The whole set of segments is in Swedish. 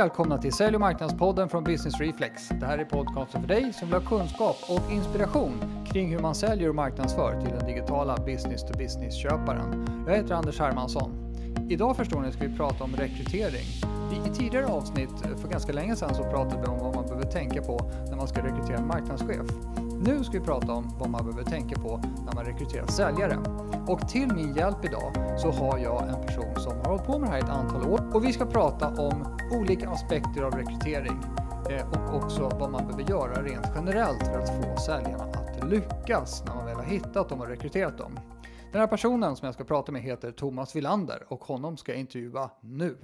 välkomna till Sälj och marknadspodden från Business Reflex. Det här är podcasten för dig som vill ha kunskap och inspiration kring hur man säljer och marknadsför till den digitala business-to-business-köparen. Jag heter Anders Hermansson. Idag förstår ni ska vi prata om rekrytering. I, tidigare avsnitt för ganska länge sedan så pratade vi om vad man behöver tänka på när man ska rekrytera en marknadschef. Nu ska vi prata om vad man behöver tänka på när man rekryterar säljare. Och till min hjälp idag så har jag en person som har hållit på med det här ett antal år och vi ska prata om olika aspekter av rekrytering eh, och också vad man behöver göra rent generellt för att få säljarna att lyckas när man väl har hittat dem och rekryterat dem. Den här personen som jag ska prata med heter Thomas Villander och honom ska jag intervjua nu.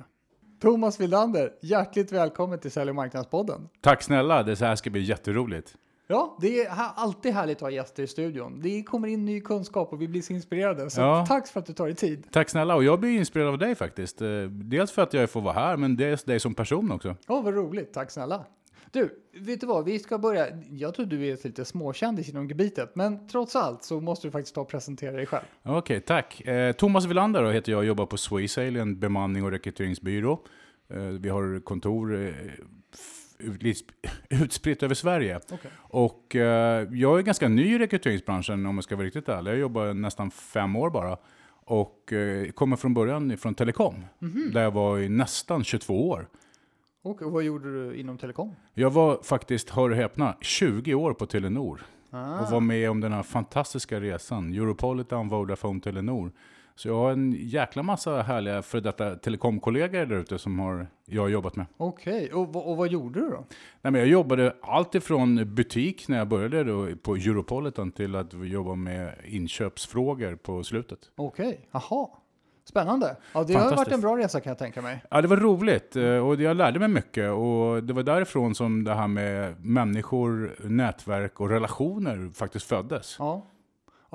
Thomas Villander, hjärtligt välkommen till Sälj och marknadspodden. Tack snälla, det här ska bli jätteroligt. Ja, det är alltid härligt att ha gäster i studion. Det kommer in ny kunskap och vi blir så inspirerade. Så ja. tack för att du tar dig tid. Tack snälla, och jag blir inspirerad av dig faktiskt. Eh, dels för att jag får vara här, men dels dig som person också. Ja, oh, vad roligt. Tack snälla. Du, vet du vad? Vi ska börja. Jag tror du är lite småkändis inom gebitet, men trots allt så måste du faktiskt ta och presentera dig själv. Okej, okay, tack. Eh, Thomas Villander då heter jag och jobbar på Swaysail, en bemanning och rekryteringsbyrå. Eh, vi har kontor eh, utspritt över Sverige. Okay. Och eh, jag är ganska ny i rekryteringsbranschen om jag ska vara riktigt ärlig. Jag jobbar nästan fem år bara. Och eh, kommer från början från telekom, mm -hmm. där jag var i nästan 22 år. Och vad gjorde du inom telekom? Jag var faktiskt, hör och häpna, 20 år på Telenor. Ah. Och var med om den här fantastiska resan. Europolitan, Vodafone, Telenor. Så jag har en jäkla massa härliga för detta telekomkollegor där ute som har, jag har jobbat med. Okej, okay. och, och vad gjorde du då? Nej, men jag jobbade allt ifrån butik när jag började då på Europolitan till att jobba med inköpsfrågor på slutet. Okej, okay. jaha. Spännande. Ja, det har varit en bra resa kan jag tänka mig. Ja, det var roligt eh, och jag lärde mig mycket. Och det var därifrån som det här med människor, nätverk och relationer faktiskt föddes. Ja.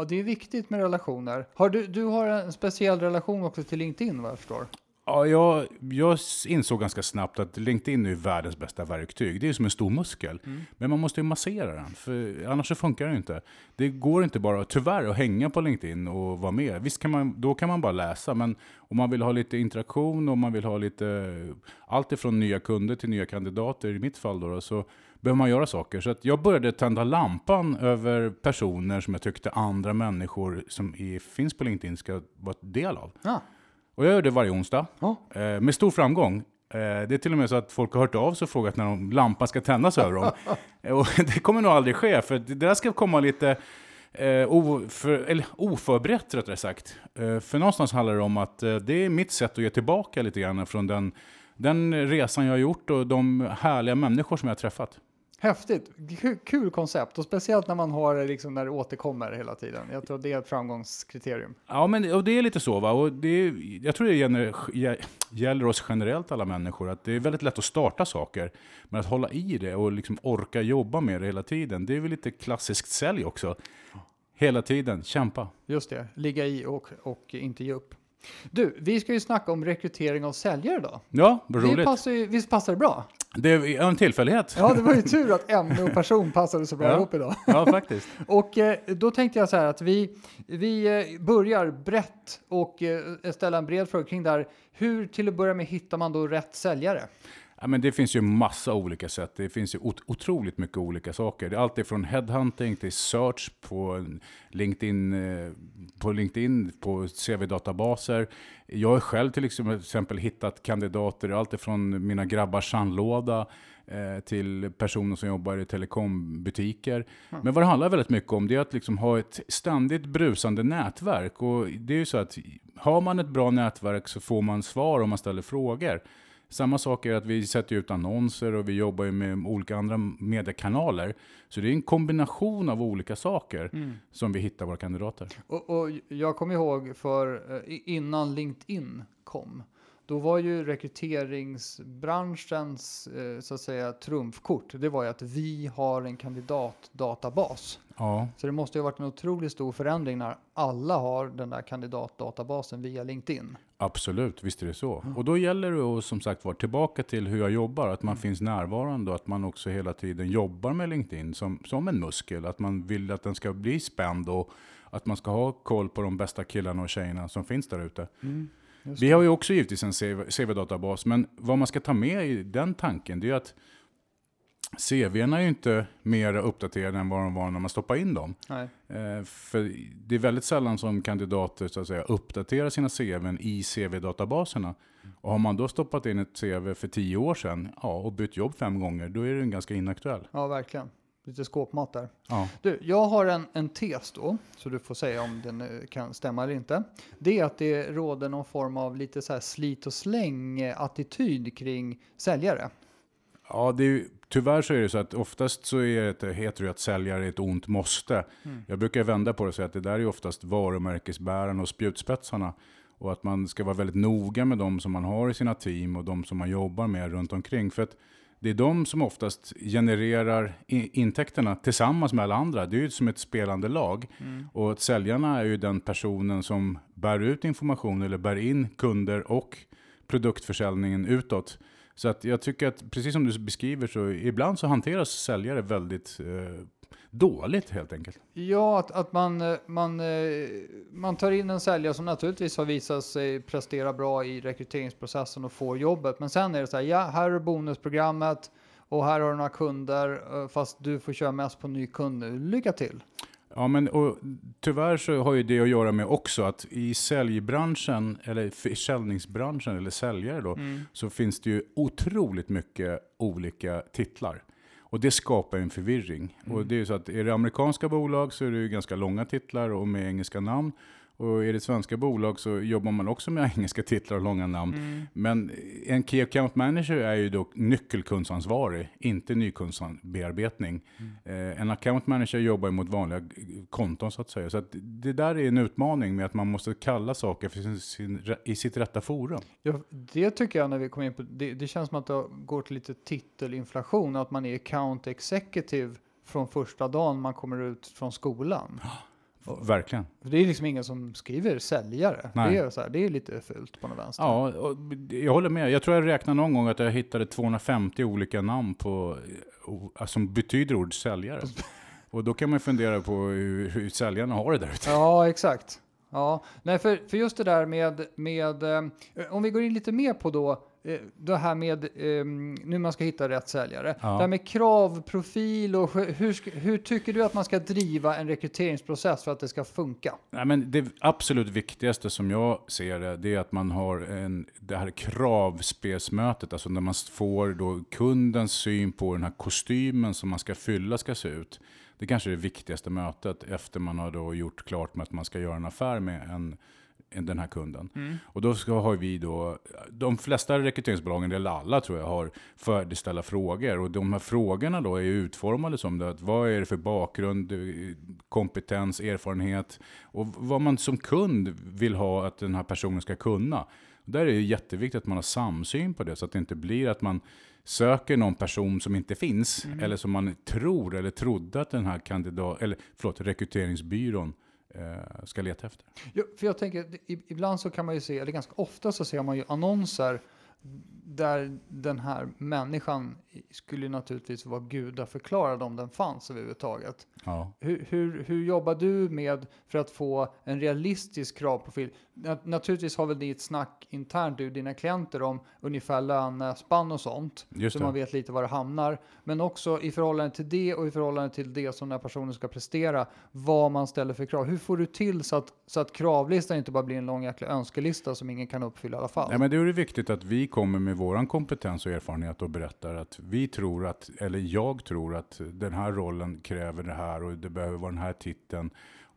Ja, det är viktigt med relationer. Har du, du har en speciell relation också till LinkedIn vad jag förstår? Ja, jag, jag insåg ganska snabbt att LinkedIn är världens bästa verktyg. Det är som en stor muskel. Mm. Men man måste ju massera den, för annars så funkar det inte. Det går inte bara, tyvärr, att hänga på LinkedIn och vara med. Visst, kan man, då kan man bara läsa, men om man vill ha lite interaktion och man vill ha lite, allt ifrån nya kunder till nya kandidater, i mitt fall då, så behöver man göra saker. Så att jag började tända lampan över personer som jag tyckte andra människor som är, finns på LinkedIn ska vara del av. Ja. Och jag gör det varje onsdag, ja. eh, med stor framgång. Eh, det är till och med så att folk har hört av sig och frågat när de, lampan ska tändas över dem. och det kommer nog aldrig ske, för det där ska komma lite eh, oför, eller oförberett rättare sagt. Eh, för någonstans handlar det om att eh, det är mitt sätt att ge tillbaka lite grann från den, den resan jag har gjort och de härliga människor som jag har träffat. Häftigt, kul koncept och speciellt när man har det liksom när det återkommer hela tiden. Jag tror det är ett framgångskriterium. Ja, men och det är lite så va. Och det jag tror det gäller, gäller oss generellt alla människor att det är väldigt lätt att starta saker, men att hålla i det och liksom orka jobba med det hela tiden. Det är väl lite klassiskt sälj också. Hela tiden, kämpa. Just det, ligga i och, och inte ge upp. Du, vi ska ju snacka om rekrytering av säljare då. Ja, vad roligt. Det passar ju, visst passar det bra? Det är en tillfällighet. Ja, det var ju tur att ämne och person passade så bra ja. ihop idag. Ja, faktiskt. och eh, då tänkte jag så här att vi, vi eh, börjar brett och eh, ställa en bred fråga kring det här. Hur till att börja med hittar man då rätt säljare? Ja, men det finns ju massa olika sätt. Det finns ju otroligt mycket olika saker. Det är allt från headhunting till search på LinkedIn, eh, på, LinkedIn, på CV-databaser. Jag har själv till exempel hittat kandidater, allt från mina grabbars sandlåda eh, till personer som jobbar i telekombutiker. Mm. Men vad det handlar väldigt mycket om det är att liksom ha ett ständigt brusande nätverk. Och det är ju så att har man ett bra nätverk så får man svar om man ställer frågor. Samma sak är att vi sätter ut annonser och vi jobbar med olika andra mediekanaler. Så det är en kombination av olika saker mm. som vi hittar våra kandidater. Och, och jag kommer ihåg för eh, innan LinkedIn kom, då var ju rekryteringsbranschens eh, så att säga trumfkort, det var ju att vi har en kandidatdatabas. Ja. Så det måste ju ha varit en otroligt stor förändring när alla har den där kandidatdatabasen via LinkedIn. Absolut, visst är det så. Mm. Och då gäller det att som sagt vara tillbaka till hur jag jobbar, att man mm. finns närvarande och att man också hela tiden jobbar med LinkedIn som, som en muskel. Att man vill att den ska bli spänd och att man ska ha koll på de bästa killarna och tjejerna som finns där ute. Mm. Vi har ju också givetvis en CV CV-databas, men vad man ska ta med i den tanken, det är ju att CVn är ju inte mer uppdaterade än vad de var när man stoppade in dem. Eh, för det är väldigt sällan som kandidater så att säga, uppdaterar sina CVn i CV-databaserna. Och har man då stoppat in ett CV för tio år sedan ja, och bytt jobb fem gånger, då är den ganska inaktuell. Ja, verkligen. Lite skåpmat där. Ja. Du, jag har en, en tes då, så du får säga om den eh, kan stämma eller inte. Det är att det råder någon form av lite så slit och släng eh, attityd kring säljare. Ja, det är tyvärr så är det så att oftast så är det, heter det att säljare är ett ont måste. Mm. Jag brukar vända på det och säga att det där är oftast varumärkesbärarna och spjutspetsarna. Och att man ska vara väldigt noga med de som man har i sina team och de som man jobbar med runt omkring. För att det är de som oftast genererar intäkterna tillsammans med alla andra. Det är ju som ett spelande lag. Mm. Och att säljarna är ju den personen som bär ut information eller bär in kunder och produktförsäljningen utåt. Så att jag tycker att, precis som du beskriver, så ibland så hanteras säljare väldigt eh, dåligt helt enkelt. Ja, att, att man, eh, man, eh, man tar in en säljare som naturligtvis har visat sig prestera bra i rekryteringsprocessen och får jobbet. Men sen är det så här, ja, här är bonusprogrammet och här har du några kunder, eh, fast du får köra mest på ny kund nu. Lycka till! Ja, men och, tyvärr så har ju det att göra med också att i säljbranschen, eller försäljningsbranschen, eller säljare då, så finns det ju otroligt mycket olika titlar. Och det skapar en förvirring. Och det är ju så att är det amerikanska bolag så är det ju ganska långa titlar och med engelska namn. Och är det svenska bolag så jobbar man också med engelska titlar och långa namn. Men en Key Account Manager är ju då nyckelkundsansvarig, inte nykundsbearbetning. Eh, en Account Manager jobbar ju mot vanliga konton så att säga. Så att det där är en utmaning med att man måste kalla saker för sin, sin, i sitt rätta forum. Ja, det tycker jag när vi kommer in på, det, det känns som att det går till lite titelinflation, att man är account executive från första dagen man kommer ut från skolan. Verkligen. Det är liksom ingen som skriver säljare. Nej. Det är, så här, det är lite fult på något vänster. Ja, och jag håller med. Jag tror jag räknade någon gång att jag hittade 250 olika namn på, eh, som betyder ord säljare. Och då kan man fundera på hur, hur säljarna har det där ute. Ja, exakt. Ja, nej, för, för just det där med, med eh, om vi går in lite mer på då, det här med eh, nu man ska hitta rätt säljare. Ja. Det här med kravprofil och hur, hur, tycker du att man ska driva en rekryteringsprocess för att det ska funka? Nej, men det absolut viktigaste som jag ser det, det är att man har en, det här kravspelsmötet, alltså när man får då kundens syn på den här kostymen som man ska fylla ska se ut. Det kanske är det viktigaste mötet efter man har då gjort klart med att man ska göra en affär med en, den här kunden. Och då ska, har vi då, de flesta rekryteringsbolagen, eller alla tror jag, har färdigställda frågor. Och de här frågorna då är utformade som det, att vad är det för bakgrund, eh, kompetens, erfarenhet och vad man som kund vill ha att den här personen ska kunna. Där är det jätteviktigt att man har samsyn på det, så att det inte blir att man söker någon person som inte finns, eller som man tror eller trodde att den här kandidat, eller förlåt, rekryteringsbyrån ska leta efter. Ja, för jag tänker, ibland så kan man ju se, eller ganska ofta så ser man ju annonser där den här människan skulle naturligtvis vara gudaförklarad om den fanns överhuvudtaget. Ja. Hur, hur, hur jobbar du med för att få en realistisk kravprofil? Naturligtvis har väl ni ett snack internt du dina klienter om ungefär lönespann och sånt. Just så det. man vet lite var det hamnar. Men också i förhållande till det och i förhållande till det som den här personen ska prestera. Vad man ställer för krav. Hur får du till så att, så att kravlistan inte bara blir en lång jäkla önskelista som ingen kan uppfylla i alla fall? Nej, men det är det viktigt att vi kommer med vår kompetens och erfarenhet och berättar att vi tror att, eller jag tror att den här rollen kräver det här och det behöver vara den här titeln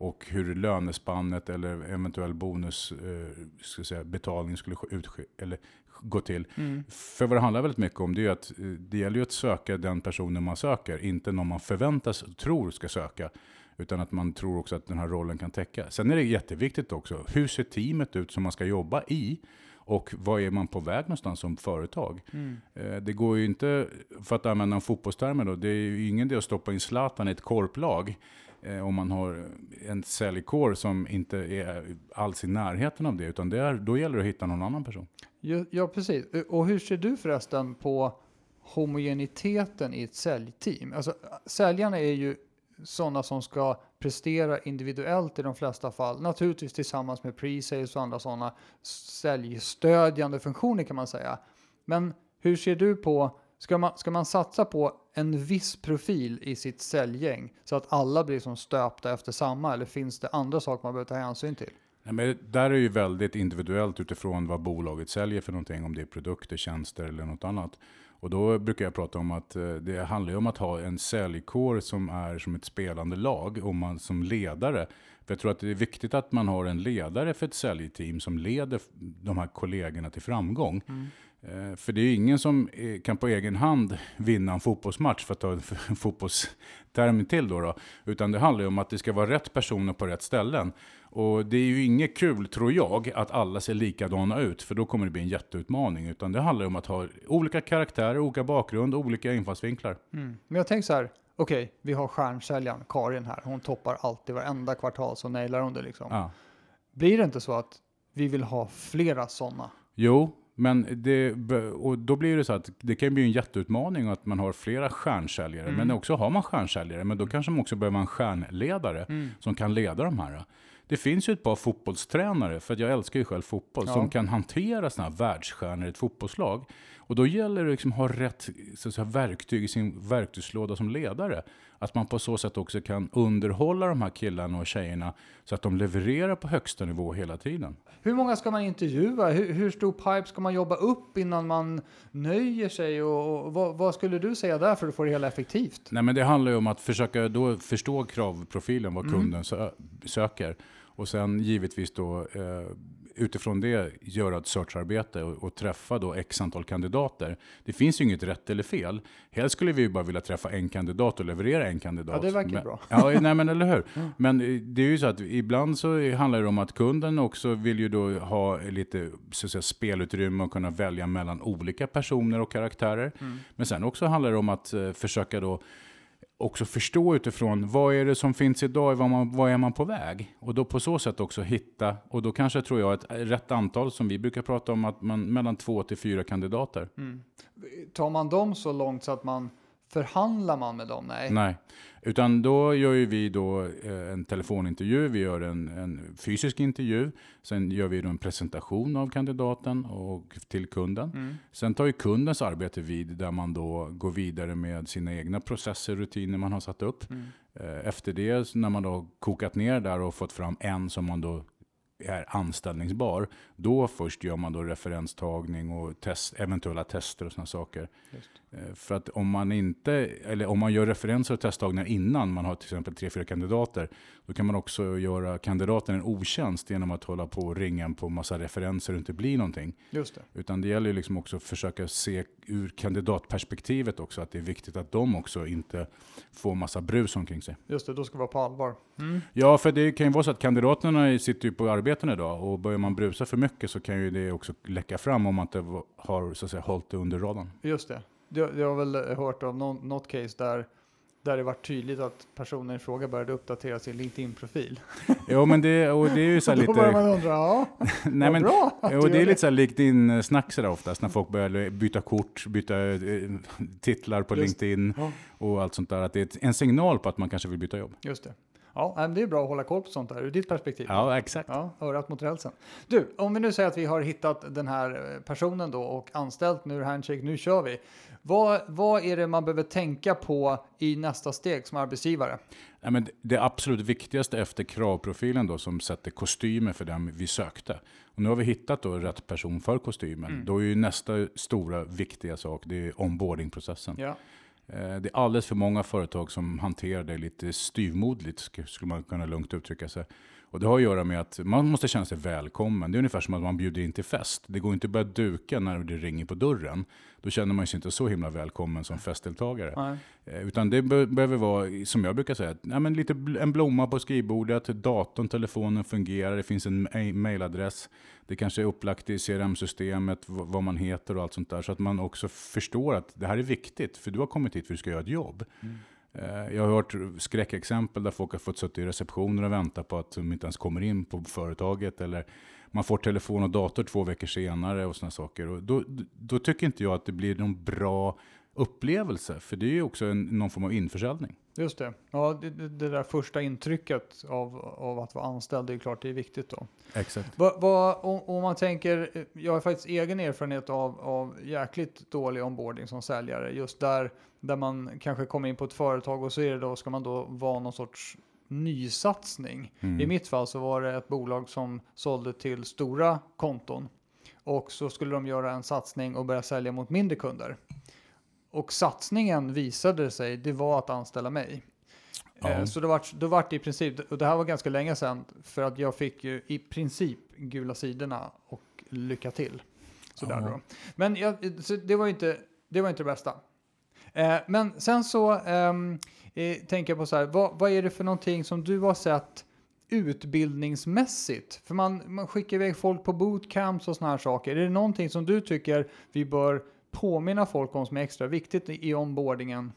och hur lönespannet eller eventuell bonus, eh, ska säga, betalning skulle ske- utske, eller gå till. Mm. För vad det handlar väldigt mycket om det är att eh, det gäller ju att söka den personen man söker, inte någon man förväntas och tror ska söka. Utan att man tror också att den här rollen kan täcka. Sen är det jätteviktigt också, hur ser teamet ut som man ska jobba i? Och vad är man på väg någonstans som företag? Mm. Eh, Det går ju inte, för att använda en fotbollstermer då, det är ju ingen idé att stoppa in Zlatan i ett korplag. eh, Om man har en säljkår som inte är alls i närheten av det. Utan det är, då gäller det att hitta någon annan person. Ja, ja, precis. Och hur ser du förresten på homogeniteten i ett säljteam? Alltså, säljarna är ju sådana som ska prestera individuellt i de flesta fall. Naturligtvis tillsammans med pre-sales och andra sådana säljstödjande funktioner kan man säga. Men hur ser du på, ska man, ska man satsa på en viss profil i sitt säljgäng så att alla blir som stöpta efter samma eller finns det andra saker man behöver ta hänsyn till? Nej, men där är ju väldigt individuellt utifrån vad bolaget säljer för någonting, om det är produkter, tjänster eller något annat. Och då brukar jag prata om att eh, det handlar om att ha en säljkår som är som ett spelande lag, och man som ledare. För jag tror att det är viktigt att man har en ledare för ett säljteam som leder de här kollegorna till framgång. Mm. Eh, för det är ingen som eh, kan på egen hand vinna en fotbollsmatch, för att ta en fotbollsterm till då, då. Utan det handlar ju om att det ska vara rätt personer på rätt ställen. Och det är ju inget kul, tror jag, att alla ser likadana ut, för då kommer det bli en jätteutmaning. Utan det handlar om att ha olika karaktärer, olika bakgrund, olika infallsvinklar. Mm. Men jag tänker så här, okej, okay, vi har stjärnsäljaren Karin här. Hon toppar alltid varenda kvartal, så nailar hon det liksom. Ja. Blir det inte så att vi vill ha flera sådana? Jo, men det, och då blir det så att det kan bli en jätteutmaning att man har flera stjärnsäljare. Mm. Men också har man stjärnsäljare, men då kanske man också behöver en stjärnledare mm. som kan leda de här. Det finns ju ett par fotbollstränare, för jag älskar ju själv fotboll, ja. som kan hantera sådana här världsstjärnor i ett fotbollslag. Och då gäller det liksom att ha rätt så att säga, verktyg i sin verktygslåda som ledare. Att man på så sätt också kan underhålla de här killarna och tjejerna så att de levererar på högsta nivå hela tiden. Hur många ska man intervjua? Hur, hur stor pipe ska man jobba upp innan man nöjer sig? Och, och vad, vad, skulle du säga där för att få det hela effektivt? Nej, men det handlar ju om att försöka då förstå kravprofilen, vad mm. kunden mm. söker. Och sen givetvis då eh, utifrån det göra ett searcharbete och, och, träffa då x antal kandidater. Det finns ju inget rätt eller fel. Helst skulle vi bara vilja träffa en kandidat och leverera en kandidat. Ja, det verkar men, bra. Ja, nej men eller hur. Mm. Men eh, det är ju så att ibland så handlar det om att kunden också vill ju då ha lite så att säga, spelutrymme och kunna välja mellan olika personer och karaktärer. Mm. Men sen också handlar det om att uh, försöka då också förstå utifrån vad är det som finns idag, vad, man, vad är man på väg? Och då på så sätt också hitta, och då kanske tror jag ett rätt antal som vi brukar prata om, att man mellan två till fyra kandidater. Mm. Tar man dem så långt så att man Förhandlar man med dem? Nej. Nej, utan då gör ju vi då eh, en telefonintervju, vi gör en, en, fysisk intervju, sen gör vi då en presentation av kandidaten och till kunden. Mm. Sen tar ju kundens arbete vid där man då går vidare med sina egna processer, rutiner man har satt upp. Mm. Eh, efter det, när man då kokat ner där och fått fram en som man då är anställningsbar, då först gör man då referenstagning och test, eventuella tester och sådana saker. Just. Eh, för att om man inte, eller om man gör referenser och testtagningar innan man har till exempel tre, fyra kandidater, då kan man också göra kandidaten en otjänst genom att hålla på och ringa på massa referenser och inte blir någonting. Just det. Utan det gäller liksom också att försöka se ur kandidatperspektivet också, att det är viktigt att de också inte får massa brus omkring sig. Just det, då ska vara på allvar. Mm. Ja, för det kan ju vara så att kandidaterna sitter ju på arbeten idag och börjar man brusa för mycket så kan ju det också läcka fram om man inte har så att säga hållit det under radarn. Just det. Jag, har väl hört om någon, något case där där det var tydligt att personen i fråga började uppdatera sin LinkedIn-profil. Jo, men det, och det är ju så här lite... Då börjar man undra, ja, Nej, men, bra och det är lite så här LinkedIn-snack sådär oftast, när folk börjar byta kort, byta eh, titlar på Just, LinkedIn ja. och allt sånt där. Att det är en signal på att man kanske vill byta jobb. Just det. Ja, det är bra att hålla koll på sånt där ur ditt perspektiv. Ja, exakt. Ja, örat mot rälsen. Du, om vi nu säger att vi har hittat den här personen då och anställt nu Handshake, nu kör vi. Vad, vad är det man behöver tänka på i nästa steg som arbetsgivare? Ja, men det absolut viktigaste efter kravprofilen då, som sätter kostymer för den vi sökte. Och nu har vi hittat då rätt person för kostymen. Mm. Då är ju nästa stora viktiga sak det är onboardingprocessen. Ja. Eh, det är alldeles för många företag som hanterar det lite styvmoderligt, skulle man kunna lugnt uttrycka sig. Och det har att göra med att man måste känna sig välkommen. Det är ungefär som att man bjuder in till fest. Det går inte att börja duka när det ringer på dörren. Då känner man sig inte så himla välkommen som festdeltagare. Nej. Eh, utan det be behöver vara, som jag brukar säga, ja, men lite en blomma på skrivbordet, datorn, telefonen fungerar, det finns en mailadress. Det kanske är upplagt i CRM-systemet, vad man heter och allt sånt där. Så att man också förstår att det här är viktigt, för du har kommit hit för att du ska göra ett jobb. Mm. Eh, jag har hört skräckexempel där folk har fått sitta i receptioner och vänta på att de inte ens kommer in på företaget. Eller man får telefon och dator två veckor senare och sådana saker. Och då, då tycker inte jag att det blir någon bra upplevelse. För det är ju också en, någon form av införsäljning. Just det. Ja, det, det, där första intrycket av, av att vara anställd, det är klart det är viktigt då. Exakt. Va, va, om, om man tänker, jag har faktiskt egen erfarenhet av, av jäkligt dålig onboarding som säljare. Just där, där man kanske kommer in på ett företag och så är det då, ska man då vara någon sorts nysatsning. Mm. I mitt fall så var det ett bolag som sålde till stora konton. Och så skulle de göra en satsning och börja sälja mot mindre kunder. Och satsningen visade sig, det var att anställa mig. Ja. Eh, Så det var, då var det i princip, och det här var ganska länge sedan, för att jag fick ju i princip gula sidorna och lycka till. Sådär Ja. då. Men jag, det var inte det, var inte det bästa. Eh, men sen så ehm, eh, tänker jag på så här, vad, vad är det för någonting som du har sett utbildningsmässigt? För man, man skickar iväg folk på bootcamps och sådana här saker. Är det någonting som du tycker vi bör påminna folk om som är extra viktigt i onboardingen?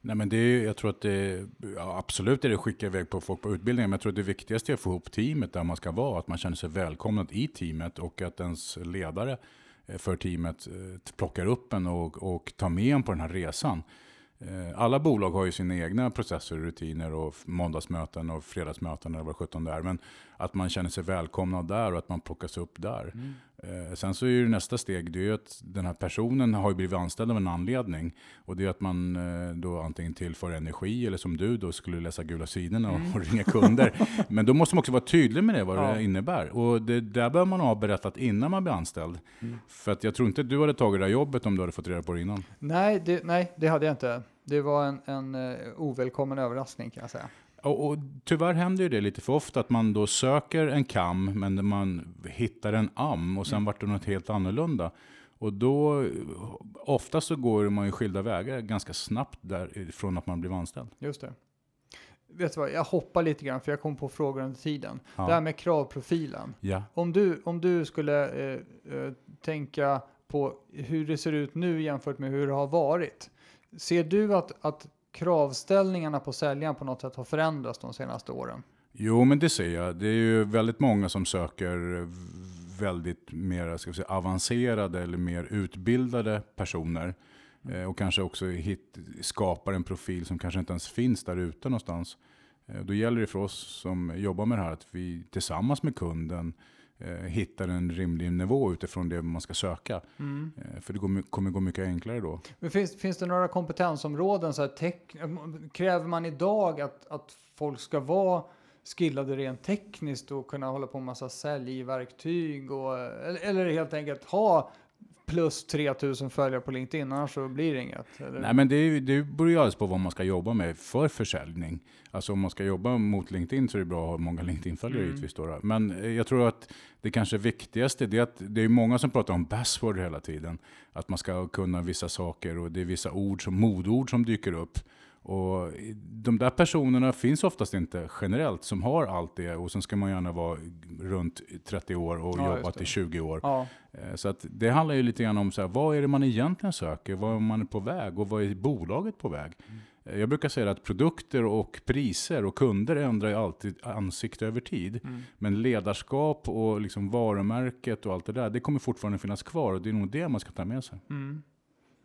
Nej, men det är, jag tror att det, ja, absolut är det att skicka iväg på folk på utbildningen, men jag tror att det viktigaste är att få ihop teamet där man ska vara, att man känner sig välkomnad i teamet och att ens ledare eh, för teamet eh, plockar upp en och, och tar med en på den här resan. Eh, Alla bolag har ju sina egna processer, rutiner och måndagsmöten och fredagsmöten eller vad sjutton det är. Men att man känner sig välkomnad där och att man plockas upp där. Eh, Sen så är ju nästa steg, det är ju att den här personen har blivit anställd av en anledning. Och det är att man eh, då antingen tillför energi eller som du då skulle läsa gula sidorna och, och ringa kunder. Men då måste man också vara tydlig med det, vad Ja. det innebär. Och det där bör man ha berättat innan man blir anställd. För att jag tror inte att du hade tagit det här jobbet om du hade fått reda på det innan. Nej, det, nej, det hade jag inte. Det var en, en eh, ovälkommen överraskning kan jag säga. Och, och tyvärr händer ju det lite för ofta att man då söker en kam men man hittar en am och sen vart det något helt annorlunda. Och då, oftast så går man ju skilda vägar ganska snabbt därifrån att man blir anställd. Just det. Vet du vad, jag hoppar lite grann för jag kom på frågor under tiden. Ja. Det här med kravprofilen. Ja. Om du, om du skulle eh, eh, tänka på hur det ser ut nu jämfört med hur det har varit. Ser du att, att kravställningarna på säljaren på något sätt har förändrats de senaste åren? Jo, men det ser jag. Det är ju väldigt många som söker väldigt mer ska vi säga, avancerade eller mer utbildade personer. Eh, och kanske också hit, skapar en profil som kanske inte ens finns där ute någonstans. Eh, då gäller det för oss som jobbar med det här att vi tillsammans med kunden eh, hittar en rimlig nivå utifrån det man ska söka. Eh, för det går, kommer gå mycket enklare då. Men finns, finns det några kompetensområden? Så här, tek, kräver man idag att, att folk ska vara skillade rent tekniskt och kunna hålla på med massa säljverktyg? Och, eller, eller helt enkelt ha plus 3000 följare på LinkedIn, annars så blir det inget? Eller? Nej, men det, det beror ju alldeles på vad man ska jobba med för försäljning. Alltså om man ska jobba mot LinkedIn så är det bra att ha många LinkedIn-följare Mm. givetvis. Då. Men eh, jag tror att det kanske viktigaste det är att det är många som pratar om buzzword hela tiden. Att man ska kunna vissa saker och det är vissa ord som modord som dyker upp. Och de där personerna finns oftast inte generellt som har allt det och sen ska man gärna vara runt 30 år och Ja, jobbat i 20 år. Ja, Eh, Så att det handlar ju lite grann om så här, vad är det man egentligen söker, vad är man på väg och vad är bolaget på väg? Eh, Jag brukar säga att produkter och priser och kunder ändrar ju alltid ansikte över tid. Men ledarskap och liksom varumärket och allt det där, det kommer fortfarande finnas kvar och det är nog det man ska ta med sig. Mm.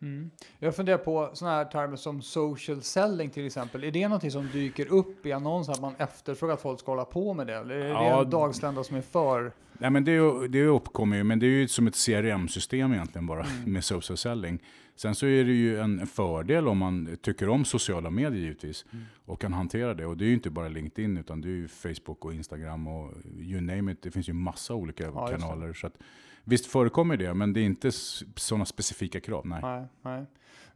Mm. Jag funderar på sådana här termer som social selling till exempel. Är det någonting som dyker upp i annonser att man efterfrågar att folk ska hålla på med det? Eller är det Ja, en dagslända som är för? Nej, men det, det uppkommer ju, men det är ju som ett CRM-system egentligen bara Mm. med social selling. Sen så är det ju en fördel om man tycker om sociala medier givetvis Mm. och kan hantera det. Och det är ju inte bara LinkedIn utan det är ju Facebook och Instagram och you name it. Det finns ju massa olika Ja, det. kanaler. Så att, visst förekommer det, men det är inte sådana specifika krav. Nej. Nej, nej.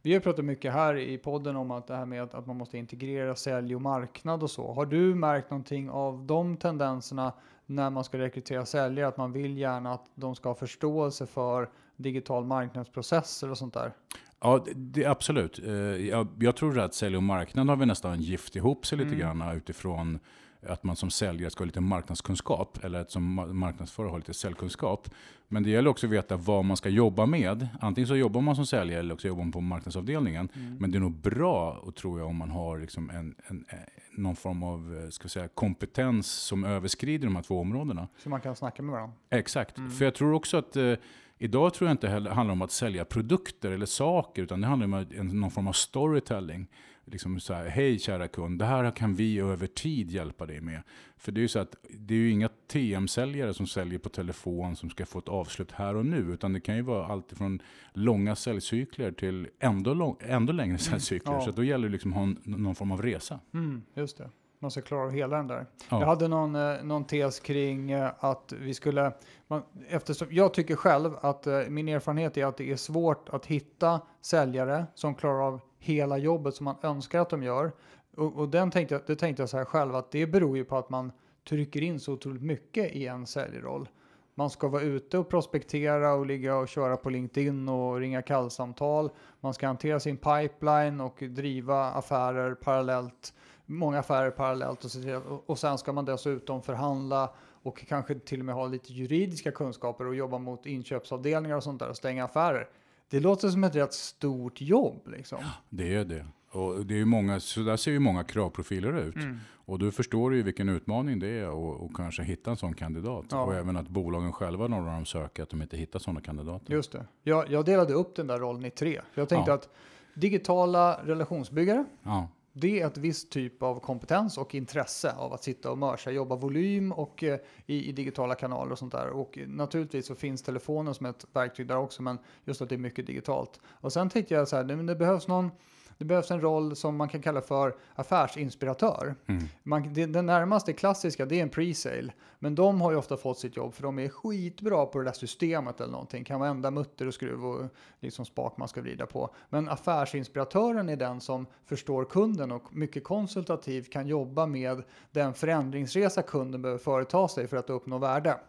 Vi har pratat mycket här i podden om att det här med att, att man måste integrera sälj och marknad och så. Har du märkt någonting av de tendenserna när man ska rekrytera säljare? Att man vill gärna att de ska ha förståelse för digital marknadsprocesser och sånt där? Ja, det, absolut. Eh, Jag, jag tror att sälj och marknad har vi nästan gift ihop sig lite Mm. grann utifrån att man som säljare ska ha lite marknadskunskap eller att som ma- marknadsförare har lite säljkunskap. Men det gäller också att veta vad man ska jobba med. Antingen så jobbar man som säljare eller också jobbar man på marknadsavdelningen. Men det är nog bra, och tror jag, om man har liksom en, en, en, någon form av eh, ska säga, kompetens som överskrider de här två områdena. Så man kan snacka med varandra? Exakt, Mm. för jag tror också att eh, Idag tror jag inte heller handlar om att sälja produkter eller saker, utan det handlar om någon form av storytelling. Liksom så här, hej kära kund, det här kan vi över tid hjälpa dig med. För det är ju så att det är ju inga TM-säljare som säljer på telefon som ska få ett avslut här och nu, utan det kan ju vara allt från långa säljcykler till ändå, lång, ändå längre mm, säljcykler. Mm, ja. Så då gäller det liksom att ha någon form av resa. Mm, just det man ska klara av hela den där. Ja. Jag hade någon, eh, någon tes kring eh, att vi skulle, man, eftersom jag tycker själv att eh, min erfarenhet är att det är svårt att hitta säljare som klarar av hela jobbet som man önskar att de gör. Och, och den tänkte jag, det tänkte jag så här själv att det beror ju på att man trycker in så otroligt mycket i en säljroll. Man ska vara ute och prospektera och ligga och köra på LinkedIn och ringa kallsamtal. Man ska hantera sin pipeline och driva affärer parallellt många affärer parallellt och, och sen ska man dessutom förhandla och kanske till och med ha lite juridiska kunskaper och jobba mot inköpsavdelningar och sånt där och stänga affärer. Det låter som ett rätt stort jobb. Liksom. Det är det. Och det är många, så där ser ju många kravprofiler ut. Mm. Och du förstår ju vilken utmaning det är och, kanske hitta en sån kandidat. Ja. Och även att bolagen själva när de söker att de inte hittar sådana kandidater. Just det. Jag, jag delade upp den där rollen i tre. Jag tänkte ja. att digitala relationsbyggare, ja det är ett visst typ av kompetens och intresse av att sitta och mörsa, jobba volym och eh, i, i, digitala kanaler och sånt där. Och naturligtvis så finns telefonen som ett verktyg där också, men just att det är mycket digitalt. Och sen tänkte jag så här, det, det behövs någon det behövs en roll som man kan kalla för affärsinspiratör. Mm. Man, det, den närmaste klassiska det är en pre-sale. Men de har ju ofta fått sitt jobb för de är skitbra på det där systemet eller någonting. Kan varenda mutter och skruv och liksom spak man ska vrida på. Men affärsinspiratören är den som förstår kunden och mycket konsultativt kan jobba med den förändringsresa kunden behöver företa sig för att uppnå värde.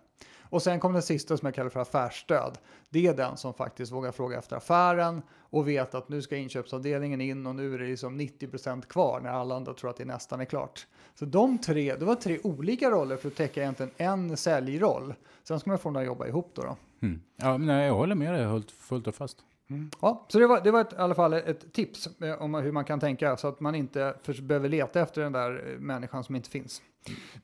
Och sen kom den sista som jag kallar för affärsstöd. Det är den som faktiskt vågar fråga efter affären och vet att nu ska inköpsavdelningen in och nu är det liksom 90% kvar när alla andra tror att det nästan är klart. Så de tre, det var tre olika roller för att täcka egentligen en säljroll. Sen ska man få dem att jobba ihop då. då. Mm. Ja, men jag håller med dig fullt och fast. Mm. Ja, så det var, det var ett, i alla fall ett tips eh, om hur man kan tänka så att man inte för, behöver leta efter den där eh, människan som inte finns.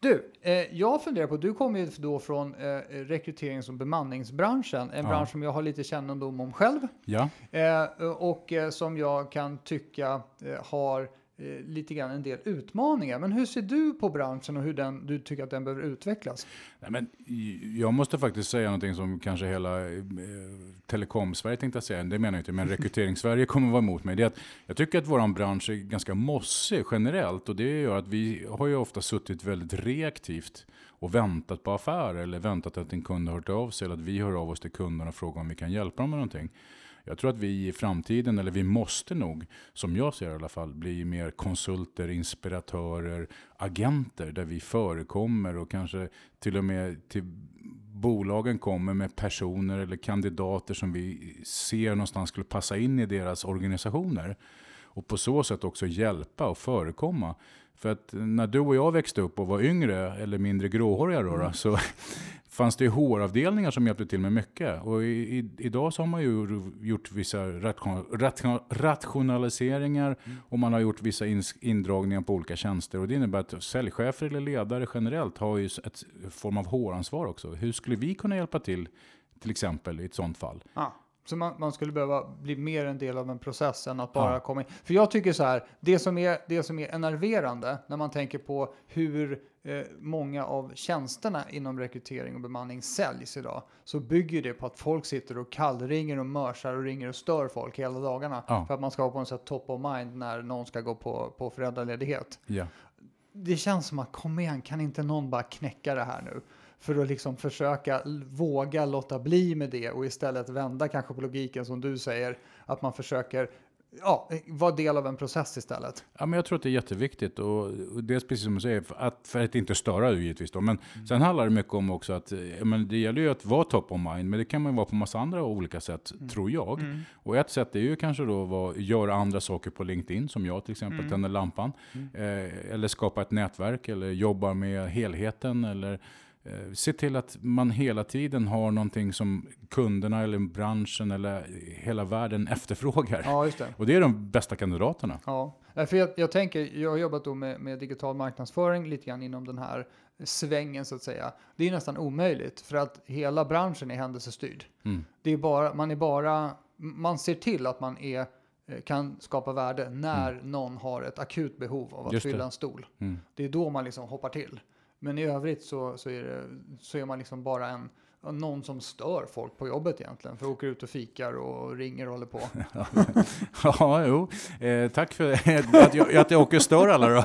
Du, eh, jag funderar på, du kommer ju då från eh, rekryterings och bemanningsbranschen, en ja. bransch som jag har lite kännedom om själv. Ja. Eh, och eh, som jag kan tycka har eh, lite grann en del utmaningar. Men hur ser du på branschen och hur den, du tycker att den behöver utvecklas? Nej, men, jag måste faktiskt säga någonting som kanske hela eh, Telekom-Sverige tänkte jag säga, det menar jag inte, men rekryterings-Sverige kommer vara emot mig. Det är att jag tycker att vår bransch är ganska mossig generellt och det gör att vi har ju ofta suttit väldigt reaktivt och väntat på affärer eller väntat att en kund har hört av sig eller att vi hör av oss till kunden och frågar om vi kan hjälpa dem med någonting. Jag tror att vi i framtiden, eller vi måste nog, som jag ser i alla fall, bli mer konsulter, inspiratörer, agenter där vi förekommer och kanske till och med till bolagen kommer med personer eller kandidater som vi ser någonstans skulle passa in i deras organisationer. Och på så sätt också hjälpa och förekomma. För att när du och jag växte upp och var yngre, eller mindre gråhåriga då, mm. så fanns det HR-avdelningar som hjälpte till med mycket. Och i, i, idag så har man ju gjort vissa ration, ration, rationaliseringar mm. och man har gjort vissa ins, indragningar på olika tjänster. Och det innebär att säljchefer eller ledare generellt har ju ett form av HR-ansvar också. Hur skulle vi kunna hjälpa till, till exempel i ett sådant fall? Ah. Så man, man, skulle behöva bli mer en del av en process än att bara ja. komma in. För jag tycker så här, det som är, det som är enerverande när man tänker på hur eh, många av tjänsterna inom rekrytering och bemanning säljs idag, så bygger det på att folk sitter och kallringer och mörsar och ringer och stör folk hela dagarna. Ja. För att man ska ha på något sätt top of mind när någon ska gå på, på föräldraledighet. Ja. Det känns som att, kom igen, kan inte någon bara knäcka det här nu? För att liksom försöka våga låta bli med det och istället vända kanske på logiken som du säger, att man försöker ja, vara del av en process istället. Ja, men jag tror att det är jätteviktigt och, är precis som du säger, för att, för att inte störa givetvis då. Men mm. sen handlar det mycket om också att, men det gäller ju att vara top of mind, men det kan man vara på massa andra olika sätt, mm. tror jag. Mm. Och ett sätt är ju kanske då att göra andra saker på LinkedIn, som jag till exempel, mm. tänder lampan. Mm. Eh, eller skapa ett nätverk, eller jobba med helheten, eller se till att man hela tiden har någonting som kunderna eller branschen eller hela världen efterfrågar. Ja, just det. Och det är de bästa kandidaterna. Ja, för jag, jag tänker, jag har jobbat då med, med digital marknadsföring lite grann inom den här svängen så att säga. Det är nästan omöjligt för att hela branschen är händelsestyrd. Mm. Det är bara, man är bara, man ser till att man är eh, kan skapa värde när Mm. någon har ett akut behov av att Just det. fylla en stol. Mm. Det är då man liksom hoppar till. Men i övrigt så, så, är, det, så är man liksom bara en, någon som stör folk på jobbet egentligen. För åka ut och fikar och ringer och håller på. Ja, jo. Eh, tack för att jag, att jag åker och stör alla då.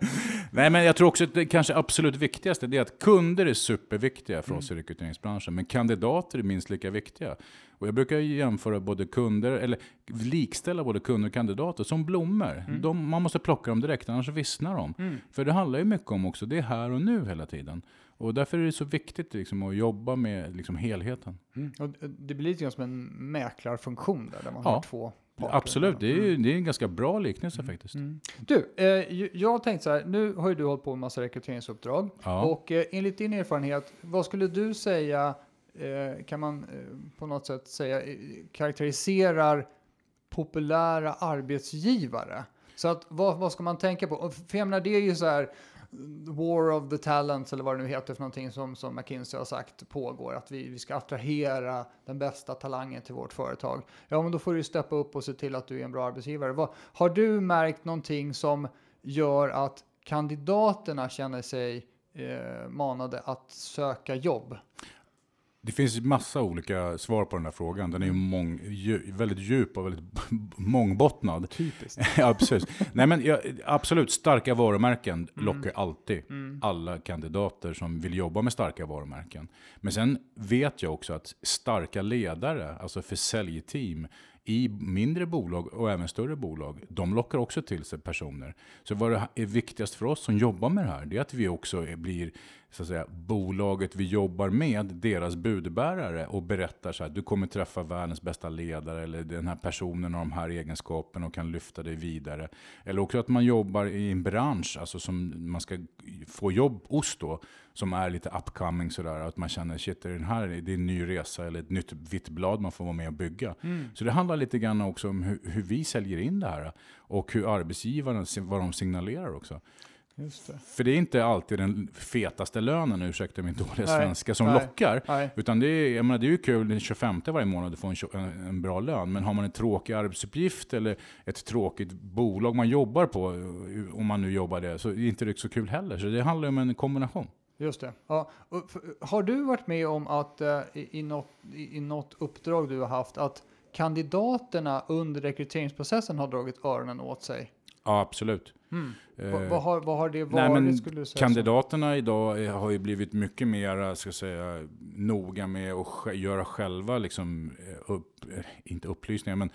Nej, men jag tror också att det kanske absolut viktigaste är att kunder är superviktiga för oss i rekryteringsbranschen, men kandidater är minst lika viktiga. Och jag brukar jämföra både kunder, eller likställa både kunder och kandidater som blommor. De, man måste plocka dem direkt, annars vissnar de. Mm. För det handlar ju mycket om också, det är här och nu hela tiden. Och därför är det så viktigt liksom, att jobba med liksom, helheten. Och det blir lite grann som en mäklarfunktion där, där man Ja, har två parter. Absolut, det är, ju, det är en ganska bra liknelse faktiskt. Mm. Du, eh, jag har tänkt så här, nu har ju du hållit på med massa rekryteringsuppdrag. Ja. Och eh, enligt din erfarenhet, vad skulle du säga, Eh, kan man eh, på något sätt säga, eh, karaktäriserar populära arbetsgivare? Så att vad, vad ska man tänka på? För jag menar, det är ju så här, mm, War of the Talents eller vad det nu heter för någonting som, som McKinsey har sagt pågår. Att vi, vi ska attrahera den bästa talangen till vårt företag. Ja, men då får du ju steppa upp och se till att du är en bra arbetsgivare. Vad, har du märkt någonting som gör att kandidaterna känner sig eh, manade att söka jobb? Det finns massa olika svar på den här frågan. Den är ju mång, dju, väldigt djup och väldigt mångbottnad. Typiskt. ja, precis. Nej, men ja, absolut, starka varumärken Mm. lockar alltid alla kandidater som vill jobba med starka varumärken. Men sen vet jag också att starka ledare, alltså försäljteam i mindre bolag och även större bolag, de lockar också till sig personer. Så vad det är viktigast för oss som jobbar med det här, det är att vi också blir så att säga, bolaget vi jobbar med, deras budbärare och berättar så här, du kommer träffa världens bästa ledare eller den här personen har de här egenskaperna och kan lyfta dig vidare. Eller också att man jobbar i en bransch, alltså som man ska få jobb hos då, som är lite upcoming sådär, att man känner shit, är den här, det är en ny resa eller ett nytt vitt blad man får vara med och bygga. Så det handlar lite grann också om hur, hur vi säljer in det här och hur arbetsgivarna, vad de signalerar också. Det. För det är inte alltid den fetaste lönen, ursäkta min dåliga svenska, som nej. lockar. Nej. Utan det är, jag menar, det är ju kul den 25 varje månad att få en, en, bra lön. Men har man en tråkig arbetsuppgift eller ett tråkigt bolag man jobbar på, om man nu jobbar det, så är inte det så kul heller. Så det handlar om en kombination. Just det. Ja. Har du varit med om att eh, i, i, något, i, i något uppdrag du har haft att kandidaterna under rekryteringsprocessen har dragit öronen åt sig? Ja, absolut. Mm. Eh, vad, har, vad har det nej, varit men skulle du säga? Kandidaterna idag är- har ju blivit mycket mer ska säga, noga med att göra själva, liksom, eh, upp, eh, inte upplysningar, men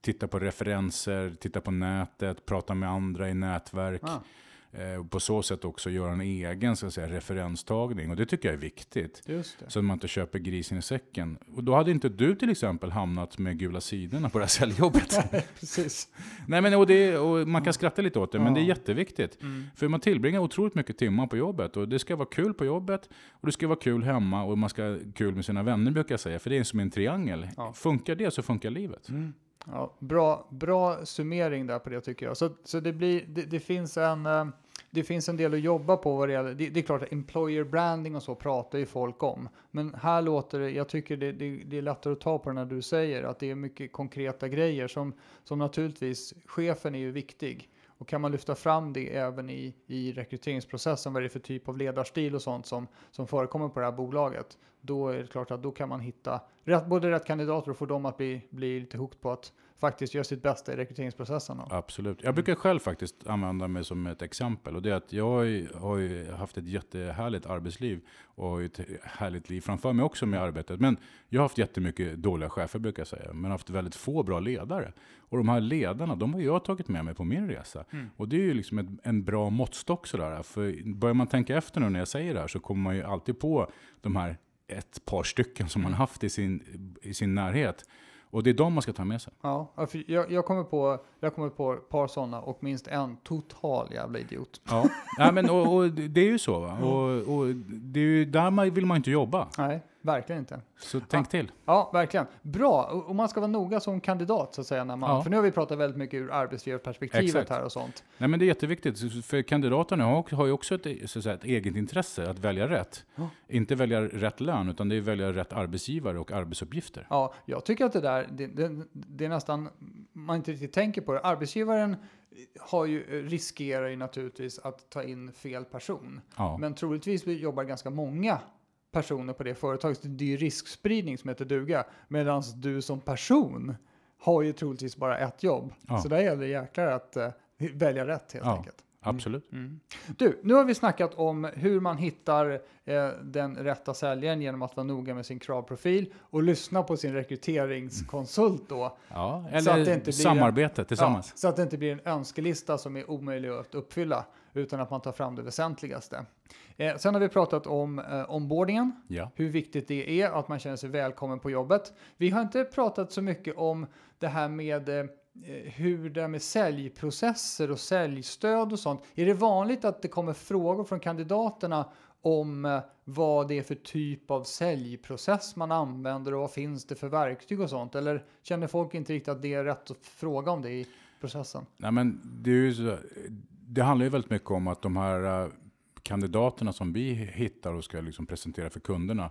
titta på referenser, titta på nätet, prata med andra i nätverk. Ah. Eh, och på så sätt också göra en egen jag säga, referenstagning. Och det tycker jag är viktigt. Så att man inte köper grisen i säcken. Och då hade inte du till exempel hamnat med gula sidorna på det här säljjobbet. Precis. Nej, men, och det, och man kan skratta lite åt det, men det är Ja. jätteviktigt. Mm. För man tillbringar otroligt mycket timmar på jobbet. Och det ska vara kul på jobbet, och det ska vara kul hemma, och man ska ha kul med sina vänner brukar jag säga. För det är som en triangel. Ja. Funkar det så funkar livet. Ja, bra, bra summering där på det tycker jag. Så, så det, blir, det, det, finns en, eh, det finns en del att jobba på vad det gäller. Det, det är klart att employer branding och så pratar ju folk om. Men här låter det, jag tycker det, det, det är lättare att ta på det när du säger att det är mycket konkreta grejer som, som naturligtvis, chefen är ju viktig. Och kan man lyfta fram det även i, i rekryteringsprocessen, vad det är för typ av ledarstil och sånt som, som förekommer på det här bolaget, då är det klart att då kan man hitta rätt, både rätt kandidater och få dem att bli, bli lite hooked på att faktiskt göra sitt bästa i rekryteringsprocessen. Absolut. Jag brukar själv faktiskt använda mig som ett exempel. Och det är att jag har ju- haft ett jättehärligt arbetsliv och ett härligt liv framför mig också med arbetet. Men jag har haft jättemycket dåliga chefer brukar jag säga. Men haft väldigt få bra ledare. Och de här ledarna, de har jag tagit med mig på min resa. Och det är ju liksom ett, en bra måttstock sådär. För börjar man tänka efter nu när jag säger det här så kommer man ju alltid på de här ett par stycken som man haft i sin, i sin närhet. Och det är de man ska ta med sig. Ja, för jag, jag kommer på, jag kommer på ett par sådana och minst en total jävla idiot. Ja, ja men och, och det är ju så. Va? Och, och det är ju där man vill man inte jobba. Nej, verkligen inte. Så tänk till. Ja, verkligen. Bra, och och man ska vara noga som kandidat så att säga. När man, Ja. För nu har vi pratat väldigt mycket ur arbetsgivarperspektivet Exakt. här och sånt. Nej men det är jätteviktigt, för kandidaterna har, har ju också ett, så att säga, ett eget intresse att välja rätt. Ja. Inte välja rätt lön, utan det är välja rätt arbetsgivare och arbetsuppgifter. Ja, jag tycker att det där, det, det, det är nästan, man inte riktigt tänker på det. Arbetsgivaren har ju, riskerar ju naturligtvis att ta in fel person. Ja. Men troligtvis jobbar ganska många personer på det företaget. Det är ju riskspridning som heter duga. Medan du som person har ju troligtvis bara ett jobb. Ja. Så där gäller det jäklar att eh, välja rätt helt Ja. enkelt. Absolut. Mm. Du, nu har vi snackat om hur man hittar eh, den rätta säljaren genom att vara noga med sin kravprofil och lyssna på sin rekryteringskonsult då. Ja, Så att det eller inte blir samarbete tillsammans. Ja, så att det inte blir en önskelista som är omöjlig att uppfylla, utan att man tar fram det väsentligaste. Eh, sen har vi pratat om eh, onboardingen, Ja. hur viktigt det är att man känner sig välkommen på jobbet. Vi har inte pratat så mycket om det här med eh, hur det är med säljprocesser och säljstöd och sånt. Är det vanligt att det kommer frågor från kandidaterna om eh, vad det är för typ av säljprocess man använder och vad finns det för verktyg och sånt? Eller känner folk inte riktigt att det är rätt att fråga om det i processen? Nej, men det, är ju så, det handlar ju väldigt mycket om att de här eh, kandidaterna som vi hittar och ska liksom presentera för kunderna,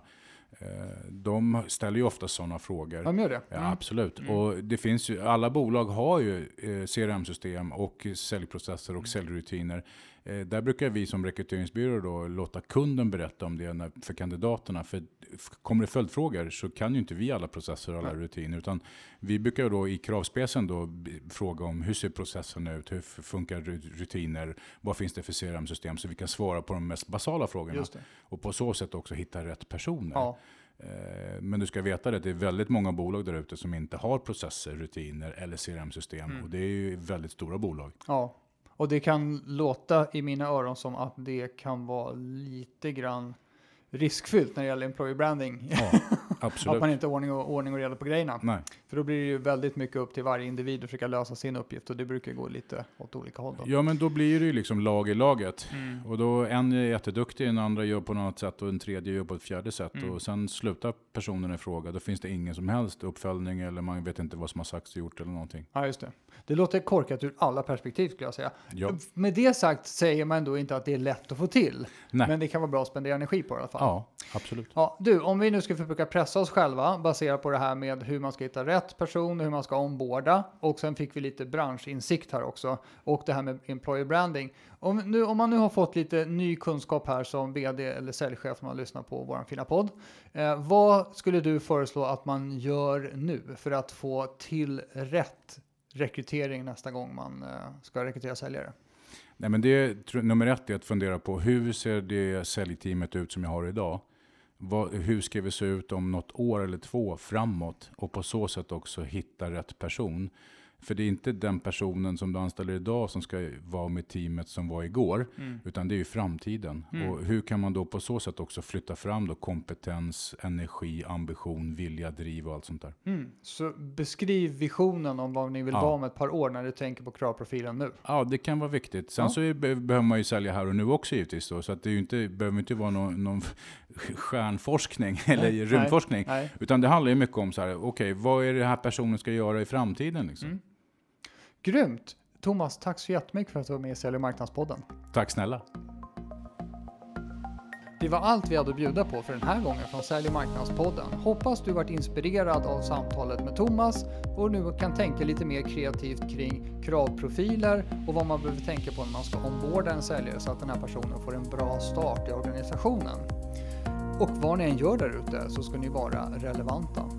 eh, de ställer ju ofta sådana frågor. De gör det? Ja, absolut. Och det finns ju, alla bolag har ju eh, CRM-system och säljprocesser och säljrutiner. Eh, där brukar vi som rekryteringsbyrå då låta kunden berätta om det för kandidaterna. För kommer det följdfrågor så kan ju inte vi alla processer och alla rutiner. Utan vi brukar då i kravspecen då fråga om hur ser processen ut, hur funkar ru- rutiner, vad finns det för CRM-system så vi kan svara på de mest basala frågorna. Och på så sätt också hitta rätt personer. Ja. Eh, Men du ska veta det, det är väldigt många bolag där ute som inte har processer, rutiner eller CRM-system. Mm. Och det är ju väldigt stora bolag. ja. Och det kan låta i mina öron som att det kan vara lite grann riskfyllt när det gäller employer branding. Ja, att absolut. man inte har ordning och, ordning och reda på grejerna. Nej. För då blir det ju väldigt mycket upp till varje individ att försöka lösa sin uppgift och det brukar gå lite åt olika håll. Då. Ja, men då blir det ju liksom lag i laget. Mm. Och då en är jätteduktig, en andra gör på något sätt och en tredje gör på ett fjärde sätt. Mm. Och sen slutar personen i fråga. Då finns det ingen som helst uppföljning eller man vet inte vad som har sagts och gjort eller någonting. Ja, just det. Det låter korkat ur alla perspektiv skulle jag säga. Ja, Med det sagt säger man då inte att det är lätt att få till. Nej. Men det kan vara bra att spendera energi på det i alla fall. ja absolut. Ja, du, om vi nu ska försöka pressa oss själva baserat på det här med hur man ska hitta rätt person, hur man ska omborda och sen fick vi lite branschinsikt här också och det här med employer branding. Om, nu, om man nu har fått lite ny kunskap här som vd eller säljchef när man lyssnar på vår fina podd. Eh, vad skulle du föreslå att man gör nu för att få till rätt rekrytering nästa gång man eh, ska rekrytera säljare? Nej, men det, nummer ett är att fundera på hur ser det säljteamet ut som jag har idag? Vad, hur ska vi se ut om något år eller två framåt? Och på så sätt också hitta rätt person. För det är inte den personen som du anställer idag som ska vara med teamet som var igår. Utan det är ju framtiden. Och hur kan man då på så sätt också flytta fram då kompetens, energi, ambition, vilja, driv och allt sånt där. Mm. Så beskriv visionen om vad ni vill Ja. vara om ett par år när du tänker på kravprofilen nu. Ja, det kan vara viktigt. Sen Ja. så är, be- behöver man ju sälja här och nu också givetvis. Då, så att det är inte, behöver inte vara någon, någon stjärnforskning eller Nej, rymdforskning. Nej. Utan det handlar ju mycket om så här, okej, vad är det här personen ska göra i framtiden? Liksom? Grymt! Thomas, tack så jättemycket för att du var med i Sälj och marknadspodden. Tack snälla. Det var allt vi hade att bjuda på för den här gången från Sälj och marknadspodden. Hoppas du varit inspirerad av samtalet med Thomas och nu kan tänka lite mer kreativt kring kravprofiler och vad man behöver tänka på när man ska omborda en säljare så att den här personen får en bra start i organisationen. Och vad ni än gör där ute så ska ni vara relevanta.